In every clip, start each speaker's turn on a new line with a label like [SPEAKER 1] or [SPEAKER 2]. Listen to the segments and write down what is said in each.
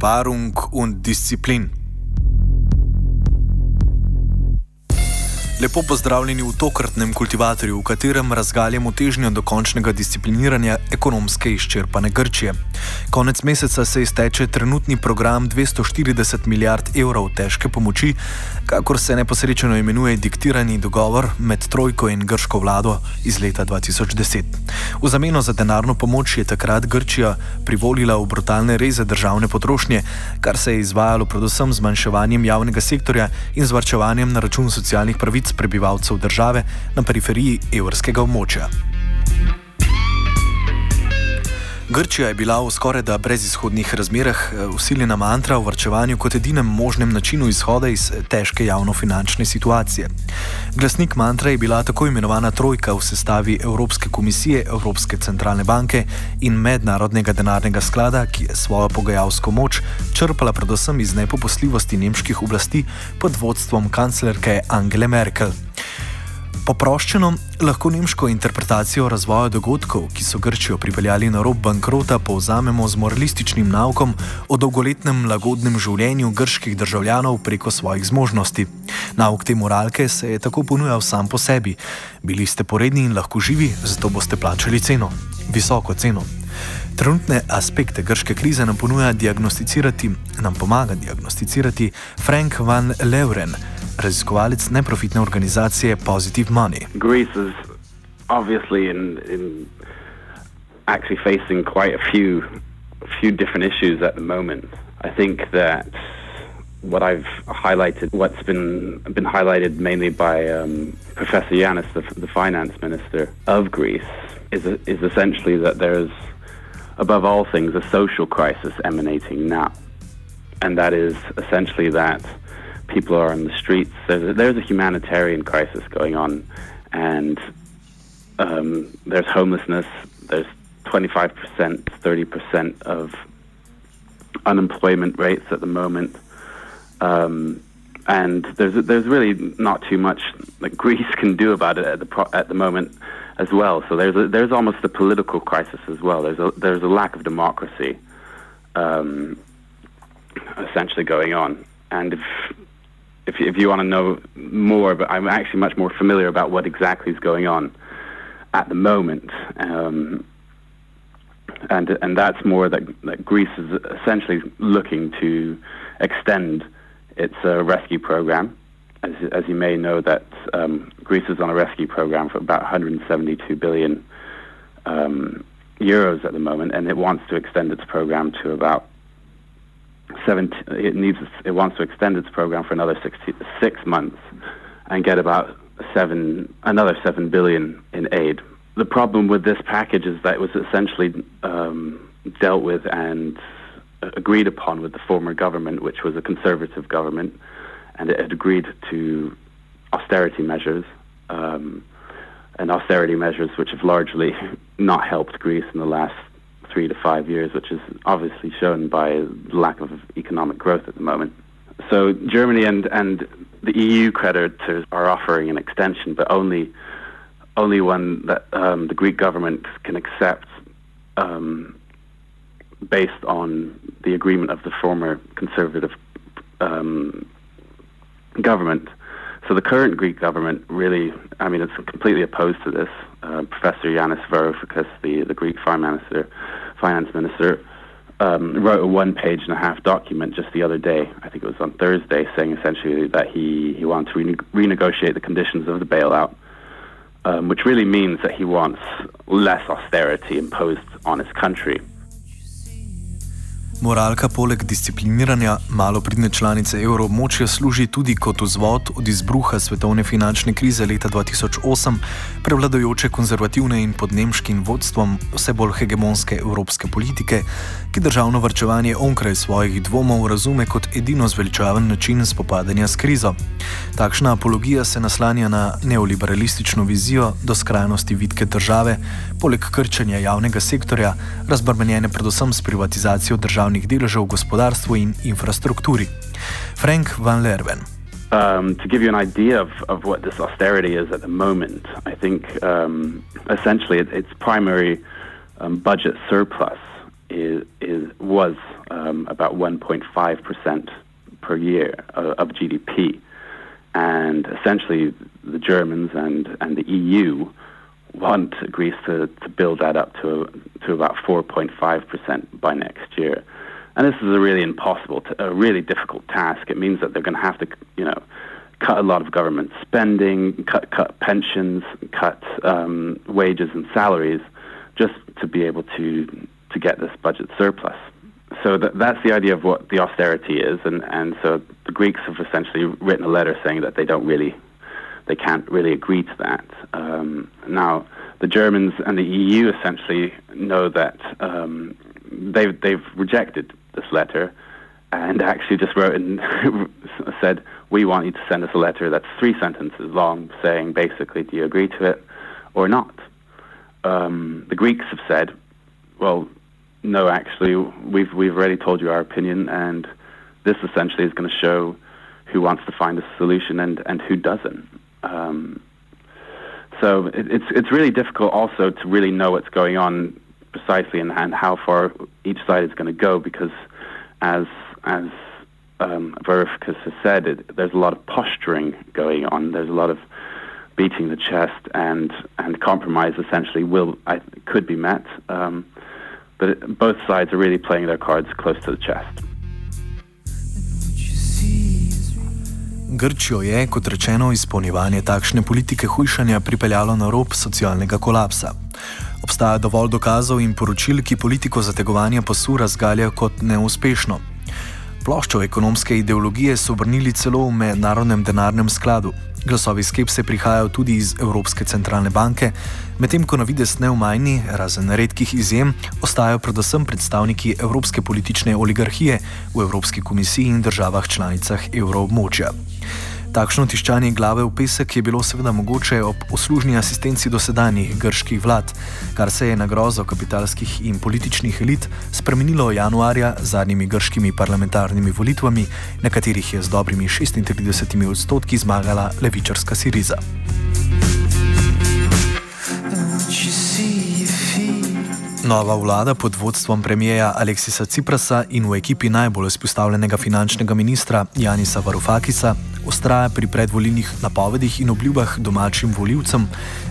[SPEAKER 1] Sparung und Disziplin. Lepo pozdravljeni v tokratnem kultivatorju, v katerem razgaljamo težnjo do končnega discipliniranja ekonomske izčrpane Grčije. Konec meseca se izteče trenutni program 240 milijard evrov težke pomoči, kakor se neposrečeno imenuje diktirani dogovor med Trojko in grško vlado iz leta 2010. V zameno za denarno pomoč je takrat Grčija privolila v brutalne reze državne potrošnje, kar se je izvajalo predvsem z zmanjševanjem javnega sektorja in zvrčevanjem na račun socialnih pravic prebivalcev države na periferiji evrskega območja. Grčija je bila v skoraj da brezizhodnih razmerah eh, usiljena mantra o vrčevanju kot edinem možnem načinu izhoda iz eh, težke javno-finančne situacije. Glasnik mantra je bila tako imenovana trojka v sestavi Evropske komisije, Evropske centralne banke in Mednarodnega denarnega sklada, ki je svojo pogajalsko moč črpala predvsem iz nepoposljivosti nemških oblasti pod vodstvom kanclerke Angele Merkel. Poproščeno lahko nemško interpretacijo razvoja dogodkov, ki so Grčijo pripeljali na rob bankrota, povzamemo z moralističnim naukom o dolgoletnem lagodnem življenju grških državljanov preko svojih zmožnosti. Nauk te moralke se je tako ponujal sam po sebi. Bili ste poredni in lahko živi, zato boste plačali ceno. Visoko ceno. Trenutne aspekte grške krize nam ponuja diagnosticirati, nam pomaga diagnosticirati Frank van Leuren. Raziskovalec neprofitne organizacije Positive Money.
[SPEAKER 2] Greece is obviously in, actually facing quite a few few different issues at the moment. I think that what I've highlighted, what's been been highlighted mainly by um, Professor Yanis, the, the, finance minister of Greece, is is essentially that there's above all things a social crisis emanating now, and that is essentially that people are on the streets. There's a, there's a humanitarian crisis going on, and um, there's homelessness. There's 25%, 30% of unemployment rates at the moment. Um, and there's there's really not too much that Greece can do about it at the pro- at the moment as well. So there's a, there's almost a political crisis as well. There's a there's a lack of democracy, um, essentially going on. And if if, if you want to know more, but I'm actually much more familiar about what exactly is going on at the moment. Um, and and that's more that, that Greece is essentially looking to extend its uh, rescue program. As, as you may know, that um, Greece is on a rescue program for about 172 billion um, euros at the moment, and it wants to extend its program to about seven, it needs it wants to extend its program for another six, six months and get about seven another seven billion in aid. The problem with this package is that it was essentially um, dealt with and agreed upon with the former government, which was a conservative government, and it had agreed to austerity measures. Um, and austerity measures which have largely not helped Greece in the last three to five years, which is obviously shown by lack of economic growth at the moment. So Germany and, and the EU creditors are offering an extension, but only only one that um, the Greek government can accept um, based on the agreement of the former conservative um, government. So the current Greek government really, I mean, it's completely opposed to this. Uh, Professor Yanis Varoufakis, the, the Greek finance minister, finance minister, um, wrote a one-page and a half document just the other day. I think it was on Thursday, saying essentially that he he wants to rene- renegotiate the conditions of the bailout, um, which really means that he wants less austerity imposed on his country.
[SPEAKER 1] Moralka poleg discipliniranja malopridne članice evroobmočja služi tudi kot vzvod od izbruha svetovne finančne krize leta 2008, prevladojoče konzervativne in pod nemškim vodstvom vse bolj hegemonske evropske politike, ki državno vrčevanje onkraj svojih dvomov razume kot edino zveličaven način spopadanja s krizo. Takšna apologija se naslanja na neoliberalistično vizijo do skrajnosti vidke države, poleg krčanja javnega sektorja, razbrmenjene predvsem s privatizacijo državnih deležev v gospodarstvu in infrastrukturi. Frank van Lerven.
[SPEAKER 2] Um, to give you an idea of, of what this austerity is at the moment, I think um, essentially it, its primary um, budget surplus is, is was um, about 1.5 percent per year of, of, GDP, and essentially the Germans and and the EU want Greece to, to build that up to to about 4.5 percent by next year. And this is a really impossible, a really difficult task. It means that they're going to have to, you know, cut a lot of government spending, cut cut pensions, cut um, wages and salaries, just to be able to to get this budget surplus. So that, that's the idea of what the austerity is, and, and so the Greeks have essentially written a letter saying that they don't really, they can't really agree to that. Um, now, the Germans and the EU essentially know that um, they've they've rejected this letter, and actually just wrote and said, "We want you to send us a letter that's three sentences long, saying basically, do you agree to it or not?" Um, the Greeks have said, "Well, no, actually, we've we've already told you our opinion, and this essentially is going to show who wants to find a solution and and who doesn't." Um, so it, it's it's really difficult also to really know what's going on precisely and, and how far each side is going to go because as as um, Varoufakis has said, it, there's a lot of posturing going on. There's a lot of beating the chest, and and compromise essentially will I, could be met. Um, but it, both sides are really playing their cards close to the chest.
[SPEAKER 1] Grčijo je, kot rečeno, izpolnjevanje takšne politike hujšanja pripeljalo na rob socialnega kolapsa. Obstaja dovolj dokazov in poročil, ki politiko zategovanja pasu razgaljajo kot neuspešno. Ploščo ekonomske ideologije so obrnili celo v mednarodnem denarnem skladu. Glasovi skepse prihajajo tudi iz Evropske centralne banke, medtem ko na vides neumajni, razen redkih izjem, ostajajo predvsem predstavniki evropske politične oligarhije v Evropski komisiji in državah članicah evroobmočja. Takšno tiščanje glave v pesek je bilo seveda mogoče ob uslužni asistenci dosedanjih grških vlad, kar se je na grozo kapitalskih in političnih elit spremenilo januarja z zadnjimi grškimi parlamentarnimi volitvami, na katerih je z dobrimi 36 odstotki zmagala levičarska Siriza. Nova vlada pod vodstvom premijeja Aleksisa Ciprasa in v ekipi najbolj izpostavljenega finančnega ministra Janisa Varufakisa ustraja pri predvolilnih napovedih in obljubah domačim voljivcem,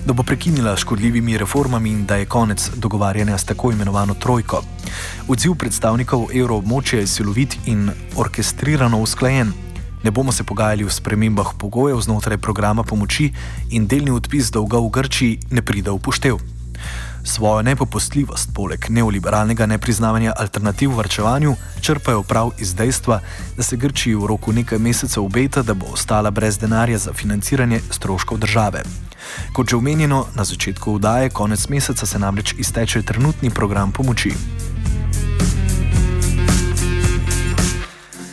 [SPEAKER 1] da bo prekinila škodljivimi reformami in da je konec dogovarjanja s tako imenovano trojko. Odziv predstavnikov evroobmočja je silovit in orkestrirano usklajen. Ne bomo se pogajali o spremembah pogojev znotraj programa pomoči in delni odpis dolga v Grčiji ne pride v poštev. Svojo nepopustljivost, poleg neoliberalnega nepriznavanja alternativ vrčevanju, črpajo prav iz dejstva, da se Grčiji v roku nekaj mesecev obeta, da bo ostala brez denarja za financiranje stroškov države. Kot že omenjeno, na začetku vdaje, konec meseca se namreč izteče trenutni program pomoči.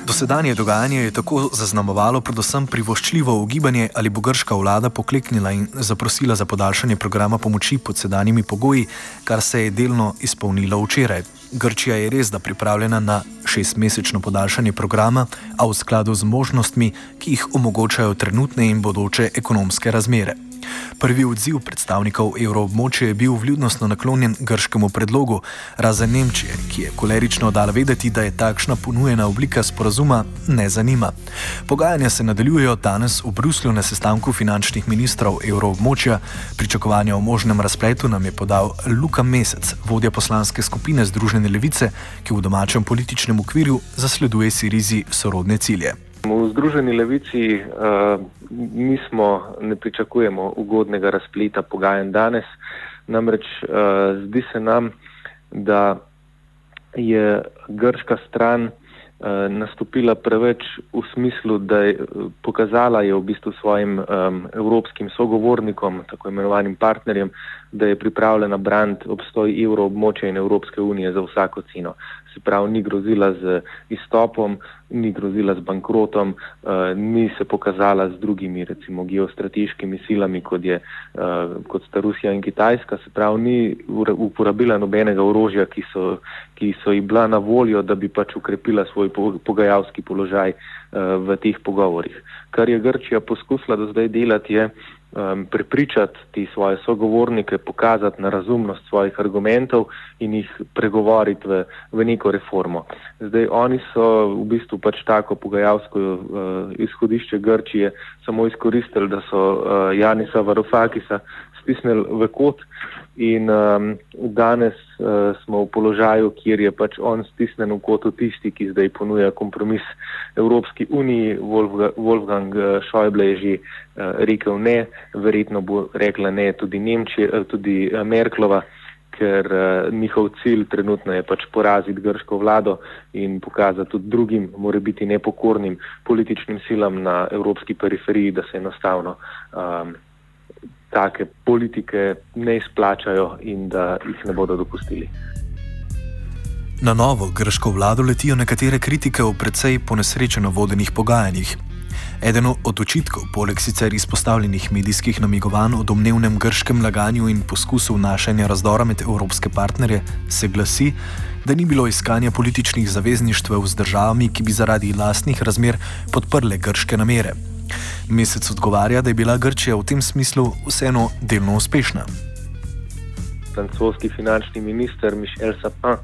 [SPEAKER 1] Dosedanje dogajanje je tako zaznamovalo predvsem privoščljivo ugibanje, ali bo grška vlada pokleknila in zaprosila za podaljšanje programa pomoči pod sedanjimi pogoji, kar se je delno izpolnilo včeraj. Grčija je res da pripravljena na šestmesečno podaljšanje programa, a v skladu z možnostmi, ki jih omogočajo trenutne in bodoče ekonomske razmere. Prvi odziv predstavnikov evroobmočja je bil vljudnostno naklonjen grškemu predlogu, razen Nemčije, ki je kolerično dala vedeti, da je takšna ponujena oblika sporazuma ne zanima. Pogajanja se nadaljujejo danes v Bruslju na sestanku finančnih ministrov evroobmočja. Pričakovanja o možnem razpletu nam je podal Luka Mesec, vodja poslanske skupine Združene levice, ki v domačem političnem okvirju zasleduje Sirizi sorodne cilje.
[SPEAKER 3] V Združeni levici uh, nismo, ne pričakujemo ugodnega razpleta pogajanj danes, namreč uh, zdi se nam, da je grška stran uh, nastopila preveč v smislu, da je pokazala je v bistvu svojim um, evropskim sogovornikom, tako imenovanim partnerjem, da je pripravljena braniti obstoj evroobmočja in Evropske unije za vsako ceno se pravi, ni grozila z izstopom, ni grozila z bankrotom, uh, ni se pokazala z drugimi, recimo, geostrateškimi silami, kot, je, uh, kot sta Rusija in Kitajska, se pravi, ni uporabila nobenega orožja, ki so, ki so ji bila na voljo, da bi pač ukrepila svoj pogajalski položaj uh, v teh pogovorih. Kar je Grčija poskusila do zdaj delati, je um, prepričati ti svoje sogovornike, pokazati na razumnost svojih argumentov in jih pregovoriti v, v neko reformo. Zdaj, oni so v bistvu pač tako pogajalsko uh, izhodišče Grčije samo izkoristili, da so uh, Janisa Varufakisa stisnili v kot in um, danes uh, smo v položaju, kjer je pač on stisnen v kotu tisti, ki zdaj ponuja kompromis Evropski uniji. Wolfgang Schäuble je že uh, rekel ne, verjetno bo rekla ne tudi Nemčija, uh, tudi uh, Merklova. Ker uh, njihov cilj trenutno je pač poraziti grško vlado in pokazati tudi drugim, more biti nepokornim političnim silam na evropski periferiji, da se enostavno um, take politike ne izplačajo in da jih ne bodo dopustili.
[SPEAKER 1] Na novo grško vlado letijo nekatere kritike o precej ponesrečeno vodenih pogajanjih. Eden od očitkov, poleg sicer izpostavljenih medijskih namigovanj o domnevnem grškem laganju in poskusu vnašanja razdora med evropske partnerje, se glasi, da ni bilo iskanja političnih zavezništv z državami, ki bi zaradi lastnih razmer podprle grške namere. Mesec odgovarja, da je bila Grčija v tem smislu vseeno delno uspešna.
[SPEAKER 3] Francoski finančni minister Mišel Sapin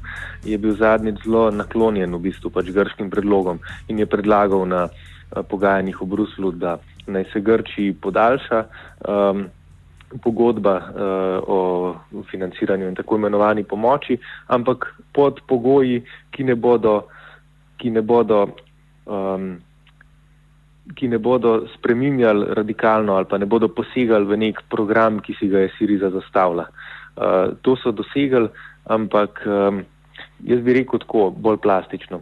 [SPEAKER 3] je bil zadnjič zelo naklonjen v bistvu pač grškim predlogom in je predlagal na uh, pogajanjih v Bruslu, da naj se Grčiji podaljša um, pogodba uh, o financiranju in tako imenovani pomoči, ampak pod pogoji, ki ne bodo, ki ne bodo um, ki ne bodo spreminjali radikalno ali pa ne bodo posegali v nek program, ki si ga je Siriza zastavila. Uh, to so dosegli, ampak um, jaz bi rekel tako, bolj plastično.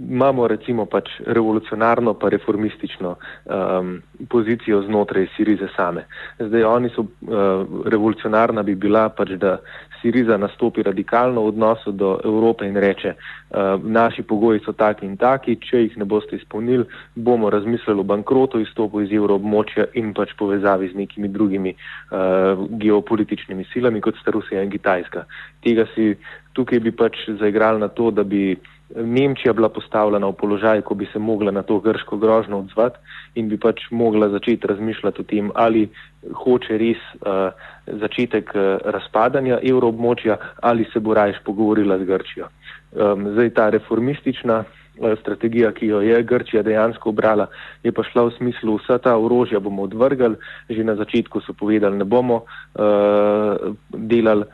[SPEAKER 3] Imamo recimo pač revolucionarno pa reformistično um, pozicijo znotraj Sirize same. Zdaj oni so, uh, revolucionarna bi bila pač, da Siriza nastopi radikalno v odnosu do Evrope in reče, uh, naši pogoji so taki in taki, če jih ne boste izpolnili, bomo razmislili o bankrotu, izstopu iz evroobmočja in pač povezavi z nekimi drugimi uh, geopolitičnimi silami, kot sta Rusija in Kitajska. Tega si tukaj bi pač zaigrali na to, da bi Nemčija bila postavljena v položaj, ko bi se mogla na to grško grožno odzvati in bi pač mogla začeti razmišljati o tem, ali hoče res uh, začetek uh, razpadanja evroobmočja ali se bo rajš pogovorila z Grčijo. Um, zdaj ta reformistična uh, strategija, ki jo je Grčija dejansko obrala, je pa šla v smislu, vsa ta orožja bomo odvrgali, že na začetku so povedali, ne bomo uh, delali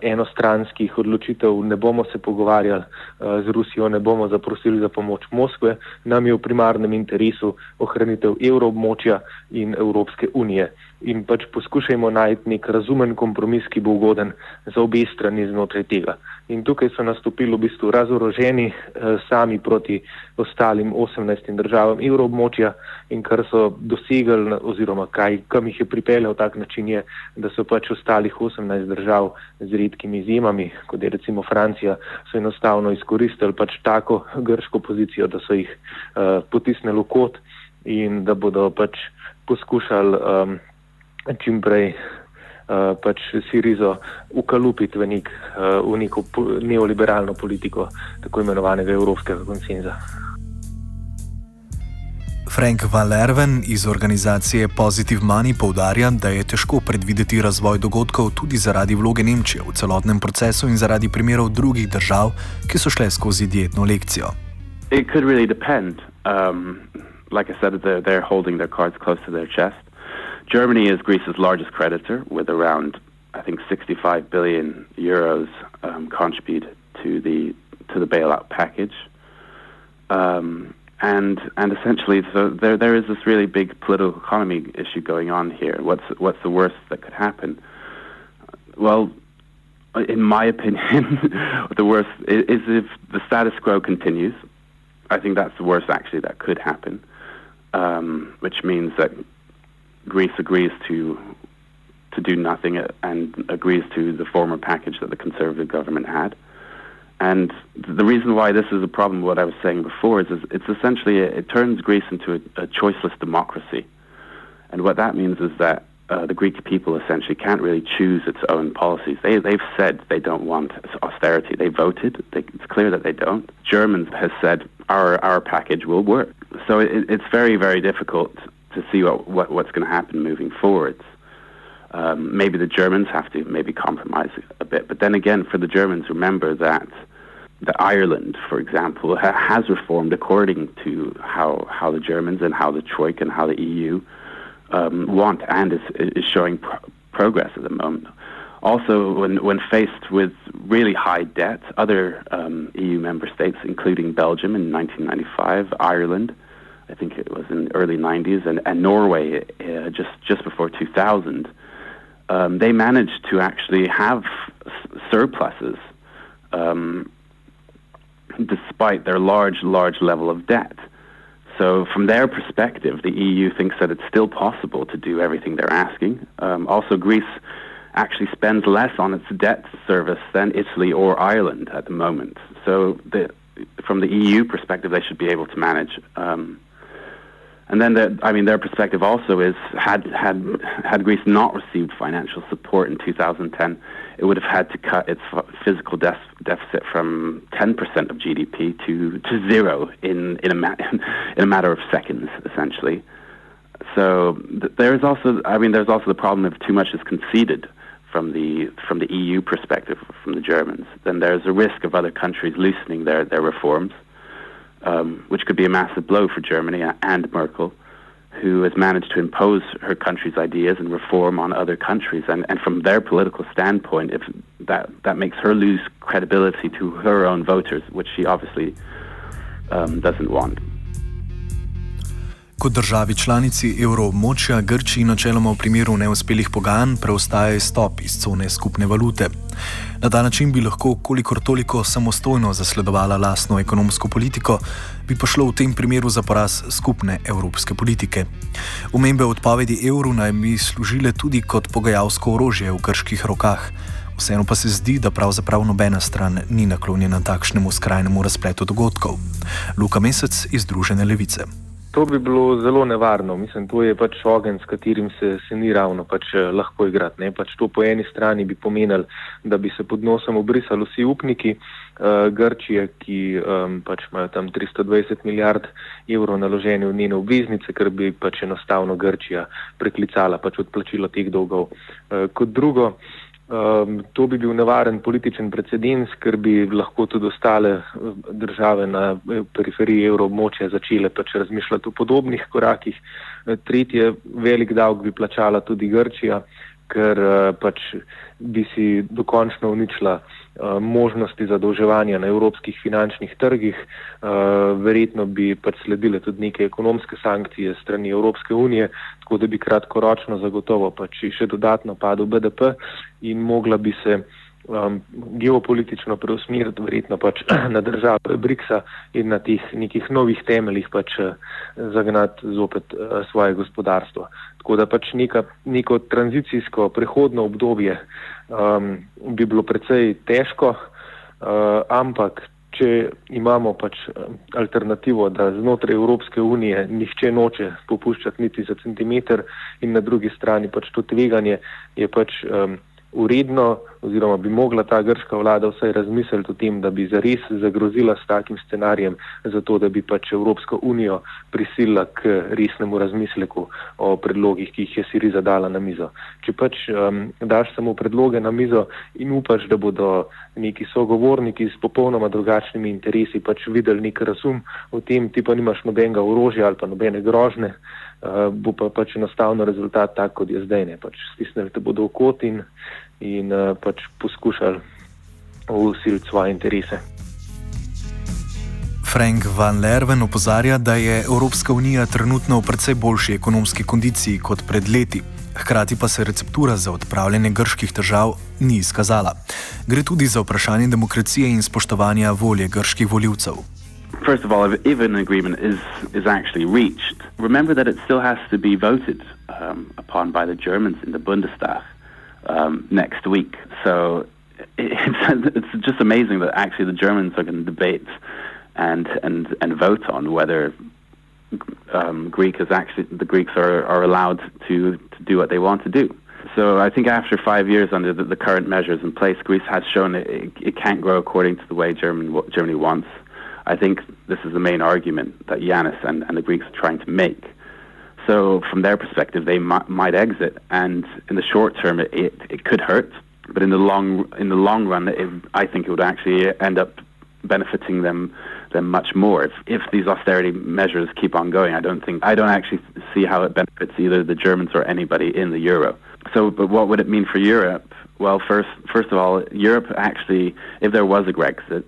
[SPEAKER 3] enostranskih odločitev, ne bomo se pogovarjali uh, z Rusijo, ne bomo zaprosili za pomoč Moskve, nam je v primarnem interesu ohranitev evroobmočja in Evropske unije. In pač poskušajmo najti nek razumen kompromis, ki bo ugoden za obe strani znotraj tega. In tukaj so nastopili v bistvu razoroženi eh, sami proti ostalim 18 državam evroobmočja in kar so dosegli oziroma kaj, kam jih je pripeljal tak način je, da so pač ostalih 18 držav z redkimi izjemami, kot je recimo Francija, so enostavno izkoristili pač tako grško pozicijo, da so jih uh, potisnili v kot in da bodo pač poskušali um, čim prej uh, pač Sirizo ukalupiti v, nek, uh, v neko neoliberalno politiko tako imenovanega evropskega konsenza.
[SPEAKER 1] Frank Valerven iz organizacije Positive Money poudarja, da je težko predvideti razvoj dogodkov tudi zaradi vloge Nemčije v celotnem procesu in zaradi primerov drugih držav, ki so šle skozi dietno lekcijo.
[SPEAKER 2] It could really depend. Um, like I said, they're, they're holding their cards close to their chest. Germany is Greece's largest creditor, with around, I think, 65 billion euros um, contributed to the to the bailout package, um, and and essentially, so there there is this really big political economy issue going on here. What's what's the worst that could happen? Well, in my opinion, the worst is, if the status quo continues. I think that's the worst actually that could happen, um, which means that Greece agrees to to do nothing and agrees to the former package that the conservative government had. And the reason why this is a problem, what I was saying before, is, is it's essentially a, it turns Greece into a, a, choiceless democracy. And what that means is that uh, the Greek people essentially can't really choose its own policies. They, they've said they don't want austerity. They voted. They, it's clear that they don't. Germans has said our, our package will work. So it, it's very, very difficult to see what, what what's going to happen moving forwards. Um, maybe the Germans have to maybe compromise a bit, but then again, for the Germans, remember that that Ireland, for example, ha- has reformed according to how how the Germans and how the Troika and how the EU um, want, and is is showing pro- progress at the moment. Also, when, when faced with really high debt, other um, EU member states, including Belgium in 1995, Ireland, I think it was in the early 90s, and, and Norway uh, just, just before 2000, um, they managed to actually have s- surpluses um, despite their large, large level of debt. So, from their perspective, the EU thinks that it's still possible to do everything they're asking. Um, also, Greece actually spends less on its debt service than Italy or Ireland at the moment. So, the, from the EU perspective, they should be able to manage. Um, and then, the, I mean, their perspective also is had had had Greece not received financial support in 2010, it would have had to cut its physical def- deficit from 10% of GDP to, to zero in in a ma- in a matter of seconds, essentially. So th- there is also, I mean, there's also the problem if too much is conceded from the from the EU perspective, from the Germans, then there's a risk of other countries loosening their their reforms um, which could be a massive blow for Germany and Merkel, who has managed to impose her country's ideas and reform on other countries. And, and from their political standpoint, if that, that makes her lose credibility to her own voters, which she obviously um, doesn't want.
[SPEAKER 1] Kot državi članici evroobmočja Grčiji načeloma v primeru neuspelih pogajanj preostaja izstop iz cone skupne valute. Na ta način bi lahko kolikor toliko samostojno zasledovala lastno ekonomsko politiko, bi pa šlo v tem primeru za poraz skupne evropske politike. Omembe odpovedi evru naj bi služile tudi kot pogajalsko orožje v grških rokah. Vseeno pa se zdi, da pravzaprav nobena stran ni naklonjena takšnemu skrajnemu razpletu dogodkov. Luka Mesec iz Združene levice.
[SPEAKER 3] To bi bilo zelo nevarno. Mislim, to je pač ogen, s katerim se, se ni ravno pač, eh, lahko igrati. Pač to po eni strani bi pomenilo, da bi se pod nosom obrisali vsi upniki uh, Grčije, ki um, pač imajo tam 320 milijard evrov naložene v njene obveznice, ker bi pač enostavno Grčija preklicala pač odplačilo teh dolgov. Uh, kot drugo, Um, to bi bil nevaren političen precedens, ker bi lahko tudi ostale eh, države na eh, periferiji evroobmočja začele pač razmišljati o podobnih korakih. Eh, tretje, velik davek bi plačala tudi Grčija, ker uh, pač bi si dokončno uničila uh, možnosti zadolževanja na evropskih finančnih trgih. Uh, verjetno bi pač sledile tudi neke ekonomske sankcije strani Evropske unije, tako da bi kratkoročno zagotovo pač še dodatno padel BDP in mogla bi se um, geopolitično preusmeriti verjetno pač na države BRICS-a in na teh nekih novih temeljih pač zagnati zopet uh, svoje gospodarstvo. Tako da pač neka, neko tranzicijsko prehodno obdobje um, bi bilo precej težko, uh, ampak če imamo pač alternativo, da znotraj Evropske unije nihče noče popuščati niti za centimeter in na drugi strani pač to tveganje je pač. Um, uredno, oziroma bi mogla ta grška vlada vsaj razmisliti o tem, da bi zares zagrozila s takim scenarijem, zato da bi pač Evropsko unijo prisilila k resnemu razmisleku o predlogih, ki jih je Siriza dala na mizo. Če pač um, daš samo predloge na mizo in upaš, da bodo neki sogovorniki s popolnoma drugačnimi interesi pač videli nek razum o tem, ti pa nimaš nobenega orožja ali pa nobene grožne, uh, bo pa pač enostavno rezultat tak, kot je zdaj. Ne. Pač stisnili te bodo v kot in in uh, pač poskušali usiliti svoje interese.
[SPEAKER 1] Frank Van Lerven opozarja, da je Evropska unija trenutno v precej boljši ekonomski kondiciji kot pred leti. Hkrati pa se receptura za odpravljanje grških težav ni izkazala. Gre tudi za vprašanje demokracije in spoštovanja volje grških voljivcev.
[SPEAKER 2] First of all, if, if an agreement is, is actually reached, remember that it still has to be voted um, upon by the Germans in the Bundestag. Um, next week. So it's, it's just amazing that actually the Germans are going to debate and and and vote on whether um, Greek is actually the Greeks are, are allowed to, to do what they want to do. So I think after five years under the, the current measures in place, Greece has shown it, it, it can't grow according to the way German, Germany wants. I think this is the main argument that Yanis and, and the Greeks are trying to make. So from their perspective, they might, might exit, and in the short term, it, it, it, could hurt. But in the long in the long run, it, I think it would actually end up benefiting them them much more. If, if these austerity measures keep on going, I don't think I don't actually see how it benefits either the Germans or anybody in the euro. So, but what would it mean for Europe? Well, first first of all, Europe actually, if there was a Brexit,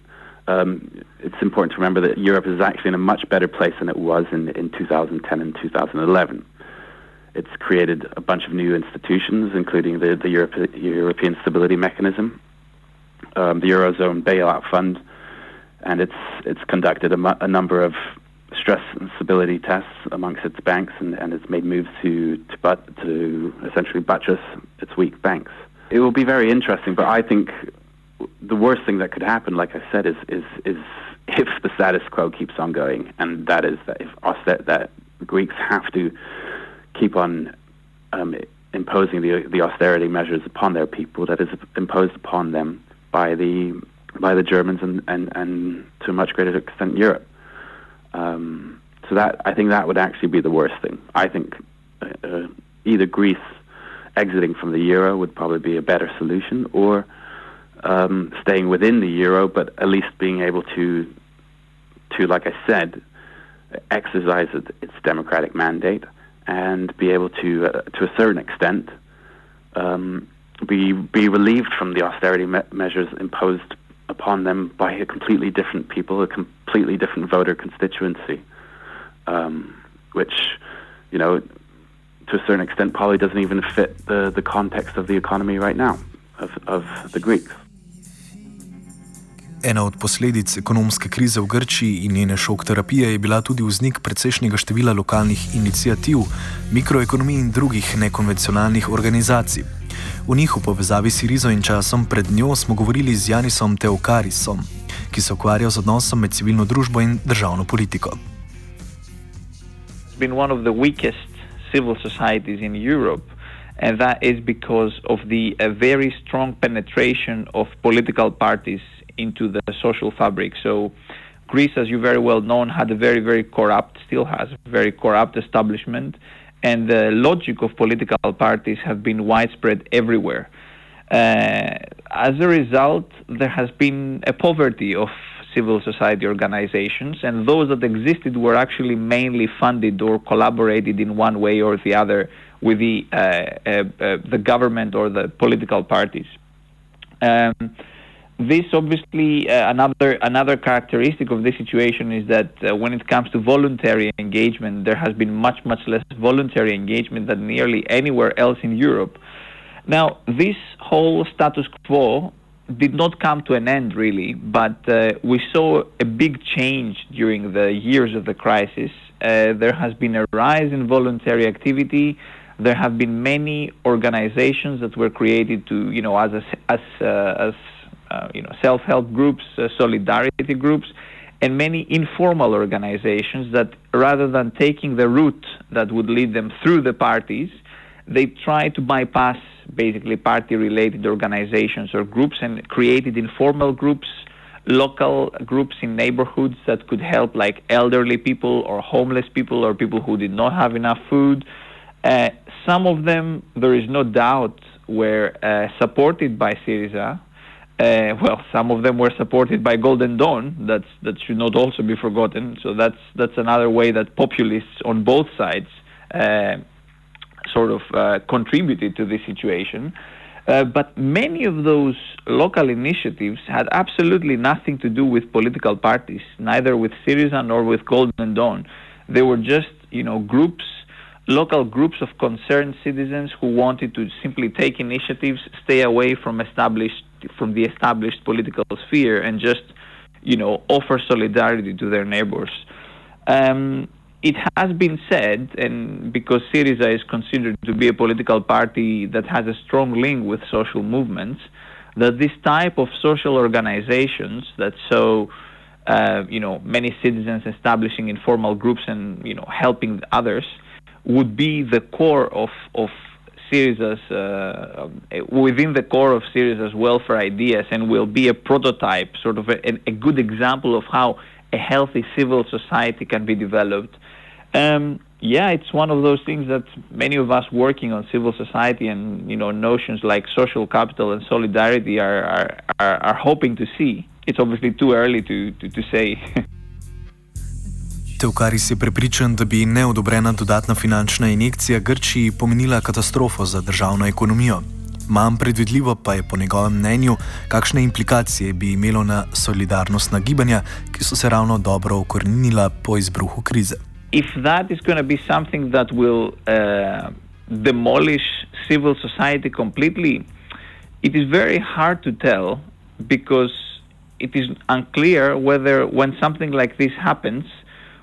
[SPEAKER 2] um, it's important to remember that Europe is actually in a much better place than it was in, in 2010 and 2011. It's created a bunch of new institutions, including the, the Europe, European Stability Mechanism, um, the Eurozone Bailout Fund, and it's, it's conducted a, a, number of stress and stability tests amongst its banks, and, and it's made moves to, to, but, to essentially buttress its weak banks. It will be very interesting, but I think the worst thing that could happen, like I said, is is is if the status quo keeps on going, and that is that if auster- that Greeks have to keep on um, imposing the the austerity measures upon their people that is imposed upon them by the by the Germans and and, and to a much greater extent Europe. Um, so that I think that would actually be the worst thing. I think uh, uh either Greece exiting from the euro would probably be a better solution, or um, staying within the euro, but at least being able to, to like I said, exercise its democratic mandate and be able to, uh, to a certain extent, um, be be relieved from the austerity me- measures imposed upon them by a completely different people, a completely different voter constituency, um, which, you know, to a certain extent, probably doesn't even fit the, the context of the economy right now of, of the Greeks.
[SPEAKER 1] Ena od posledic ekonomske krize v Grčiji in njene šok terapije je bila tudi vznik precejšnjega števila lokalnih inicijativ, mikroekonomij in drugih nekonvencionalnih organizacij. V njih v povezavi s Sirizo in časom pred njo smo govorili z Janisom Teokarisom, ki se ukvarja z odnosom med civilno družbo in državno politiko.
[SPEAKER 4] Civil societies in Europe, and that is because of the uh, very strong penetration of political parties into the social fabric. So Greece, as you very well know, had a very, very corrupt, still has a very corrupt establishment, and the logic of political parties have been widespread everywhere. Uh, as a result, there has been a poverty of civil society organizations, and those that existed were actually mainly funded or collaborated in one way or the other with the uh, uh, uh the government or the political parties. Um, this obviously uh, another another characteristic of this situation is that uh, when it comes to voluntary engagement, there has been much much less voluntary engagement than nearly anywhere else in Europe. Now, this whole status quo did not come to an end really, but uh, we saw a big change during the years of the crisis. Uh, there has been a rise in voluntary activity. There have been many organizations that were created to, you know, as a, as uh, as uh, you know, self-help groups, uh, solidarity groups, and many informal organizations that rather than taking the route that would lead them through the parties, they try to bypass basically party-related organizations or groups and created informal groups, local groups in neighborhoods that could help like elderly people or homeless people or people who did not have enough food. Uh, some of them, there is no doubt, were uh, supported by Syriza uh, well, some of them were supported by Golden Dawn. That's that should not also be forgotten. So that's that's another way that populists on both sides uh, sort of uh, contributed to this situation. Uh, but many of those local initiatives had absolutely nothing to do with political parties, neither with Syriza nor with Golden Dawn. They were just, you know, groups, local groups of concerned citizens who wanted to simply take initiatives, stay away from established from the established political sphere and just, you know, offer solidarity to their neighbors. Um, it has been said, and because Syriza is considered to be a political party that has a strong link with social movements, that this type of social organizations that so, uh, you know, many citizens establishing informal groups and you know helping others would be the core of of Syriza's uh, um, within the core of Syriza's welfare ideas and will be a prototype, sort of a, a good example of how a healthy civil society can be developed. Um, yeah, it's one of those things that many of us working on civil society and you know notions like social capital and solidarity are are, are, are hoping to see. It's obviously too early to, to, to say.
[SPEAKER 1] Tevkaris je prepričan, da bi neodobrena dodatna finančna injekcija Grčiji pomenila katastrofo za državno ekonomijo. Manj predvidljivo pa je po njegovem mnenju, kakšne implikacije bi imelo na solidarnostna gibanja, ki so se ravno dobro okornila po izbruhu krize.
[SPEAKER 4] If that is going to be something that will uh, demolish civil society completely, it is very hard to tell because it is unclear whether when something like this happens,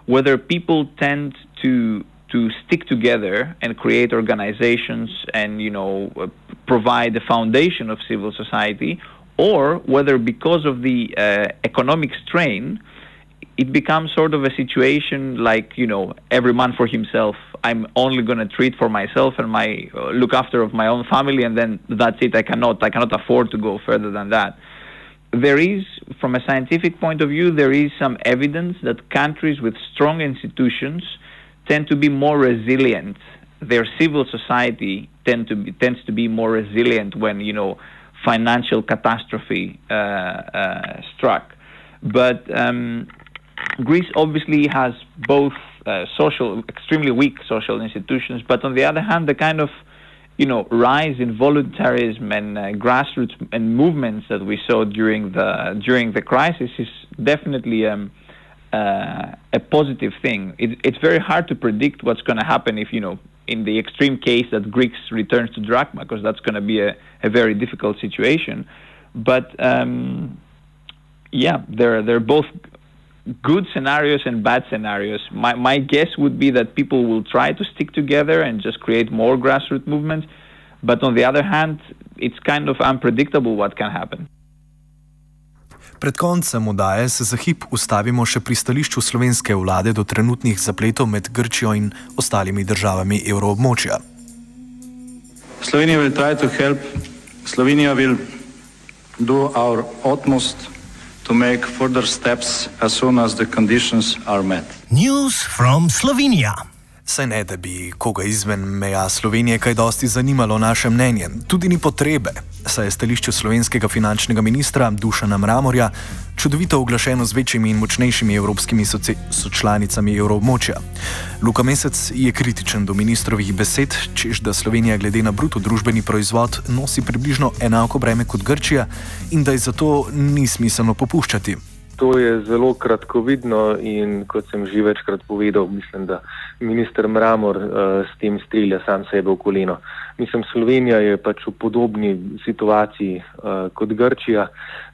[SPEAKER 4] whether people tend to to stick together and create organizations and you know uh, provide the foundation of civil society, or whether because of the uh, economic strain, it becomes sort of a situation like you know every man for himself. I'm only going to treat for myself and my uh, look after of my own family, and then that's it. I cannot I cannot afford to go further than that there is, from a scientific point of view, there is some evidence that countries with strong institutions tend to be more resilient. Their civil society tend to be, tends to be more resilient when you know financial catastrophe uh, uh, struck. But um, Greece obviously has both uh, social, extremely weak social institutions, but on the other hand, the kind of you know, rise in voluntarism and uh, grassroots and movements that we saw during the during the crisis is definitely um, uh, a positive thing. It, it's very hard to predict what's going to happen if you know, in the extreme case that Greeks returns to drachma, because that's going to be a, a, very difficult situation. But um, yeah, they're they're both good scenarios and bad scenarios. My, my guess would be that people will try to stick together and just create more grassroots movements. But on the other hand, it's kind of unpredictable what can happen.
[SPEAKER 1] Pred koncem odaje se za hip ustavimo še pri stališču slovenske vlade do trenutnih zapletov med Grčijo in ostalimi državami evroobmočja.
[SPEAKER 5] Slovenija bo poskušala pomagati. Slovenija bo naredila naš utmost to make further steps as soon as the conditions are met.
[SPEAKER 1] News from Slovenia. Saj ne, da bi koga izven meja Slovenije kaj dosti zanimalo naše mnenje, tudi ni potrebe, saj je stališče slovenskega finančnega ministra Dušana Mramorja čudovito oglašeno z večjimi in močnejšimi evropskimi sočlanicami evroobmočja. Luka Mesec je kritičen do ministrovih besed, čež da Slovenija glede na bruto družbeni proizvod nosi približno enako breme kot Grčija in da je zato ni smiselno popuščati.
[SPEAKER 3] To je zelo kratkovidno in kot sem že večkrat povedal, mislim, da minister Mramor uh, s tem strilja sam sebe v koleno. Mislim, Slovenija je pač v podobni situaciji uh, kot Grčija.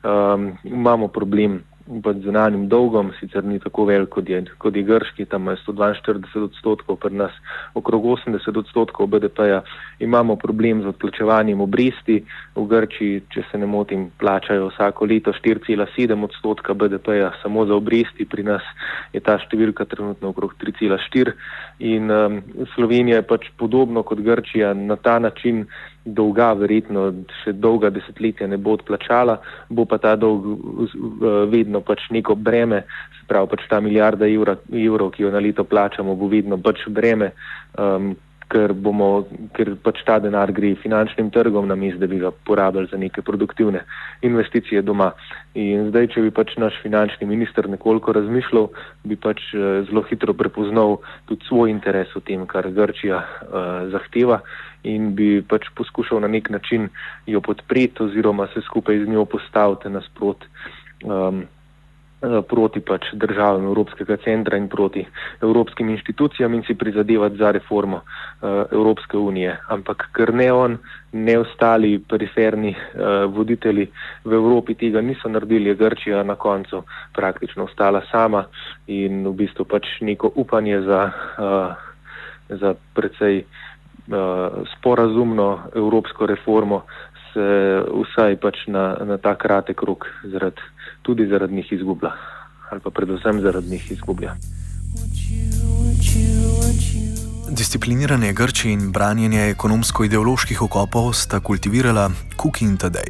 [SPEAKER 3] Um, imamo problem pod zunanjim dolgom, sicer ni tako velik kot je, kot je grški, tam je 142 odstotkov, pri nas okrog 80 odstotkov BDP-ja. Imamo problem z odplačevanjem obresti. V Grčiji, če se ne motim, plačajo vsako leto 4,7 odstotka BDP-ja samo za obresti, pri nas je ta številka trenutno okrog 3,4. In um, Slovenija je pač podobno kot Grčija na ta način dolga, verjetno še dolga desetletja ne bo odplačala, bo pa ta dolg vedno pač neko breme, se pravi pač ta milijarda evra, evrov, ki jo na leto plačamo, bo vedno pač breme, um, ker, bomo, ker pač ta denar gre finančnim trgom, namesto da bi ga porabili za neke produktivne investicije doma. In zdaj, če bi pač naš finančni minister nekoliko razmišljal, bi pač uh, zelo hitro prepoznal tudi svoj interes v tem, kar Grčija uh, zahteva in bi pač poskušal na nek način jo podpreti oziroma se skupaj z njo postaviti nasprot um, eh, proti pač državam Evropskega centra in proti evropskim inštitucijam in si prizadevati za reformo uh, Evropske unije. Ampak ker ne on, ne ostali periferni uh, voditelji v Evropi tega niso naredili, je Grčija na koncu praktično ostala sama in v bistvu pač neko upanje za, uh, za precej sporazumno evropsko reformo se vsaj pač na, na ta kratek rok zaradi, tudi zaradi njih izgublja ali pa predvsem zaradi njih izgublja.
[SPEAKER 1] Discipliniranje Grčije in branjenje ekonomsko-ideoloških okopov sta kultivirala Cooking Today.